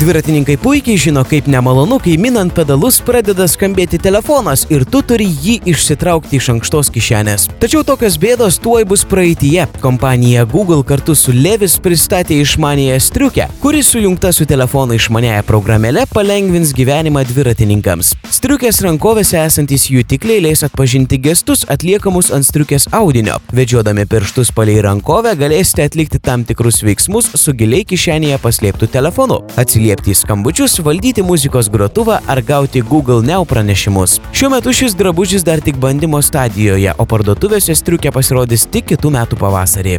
Dviratininkai puikiai žino, kaip nemalonu, kai minant pedalus pradeda skambėti telefonas ir tu turi jį išsitraukti iš ankštos kišenės. Tačiau tokios bėdos tuoj bus praeitie. Kompanija Google kartu su Levis pristatė išmanėją striukę, kuri sujungta su telefono išmanėja programėle palengvins gyvenimą dviratininkams. Striukės rankovėse esantys jutikliai leis atpažinti gestus atliekamus ant striukės audinio. Vedžiodami pirštus palei rankovę galėsite atlikti tam tikrus veiksmus su giliai kišenėje paslėptų telefonu. Atsiliepti atsiliepti į skambučius, valdyti muzikos grotuvą ar gauti Google Now pranešimus. Šiuo metu šis drabužis dar tik bandymo stadijoje, o parduotuvėse striukė pasirodys tik kitų metų pavasarį.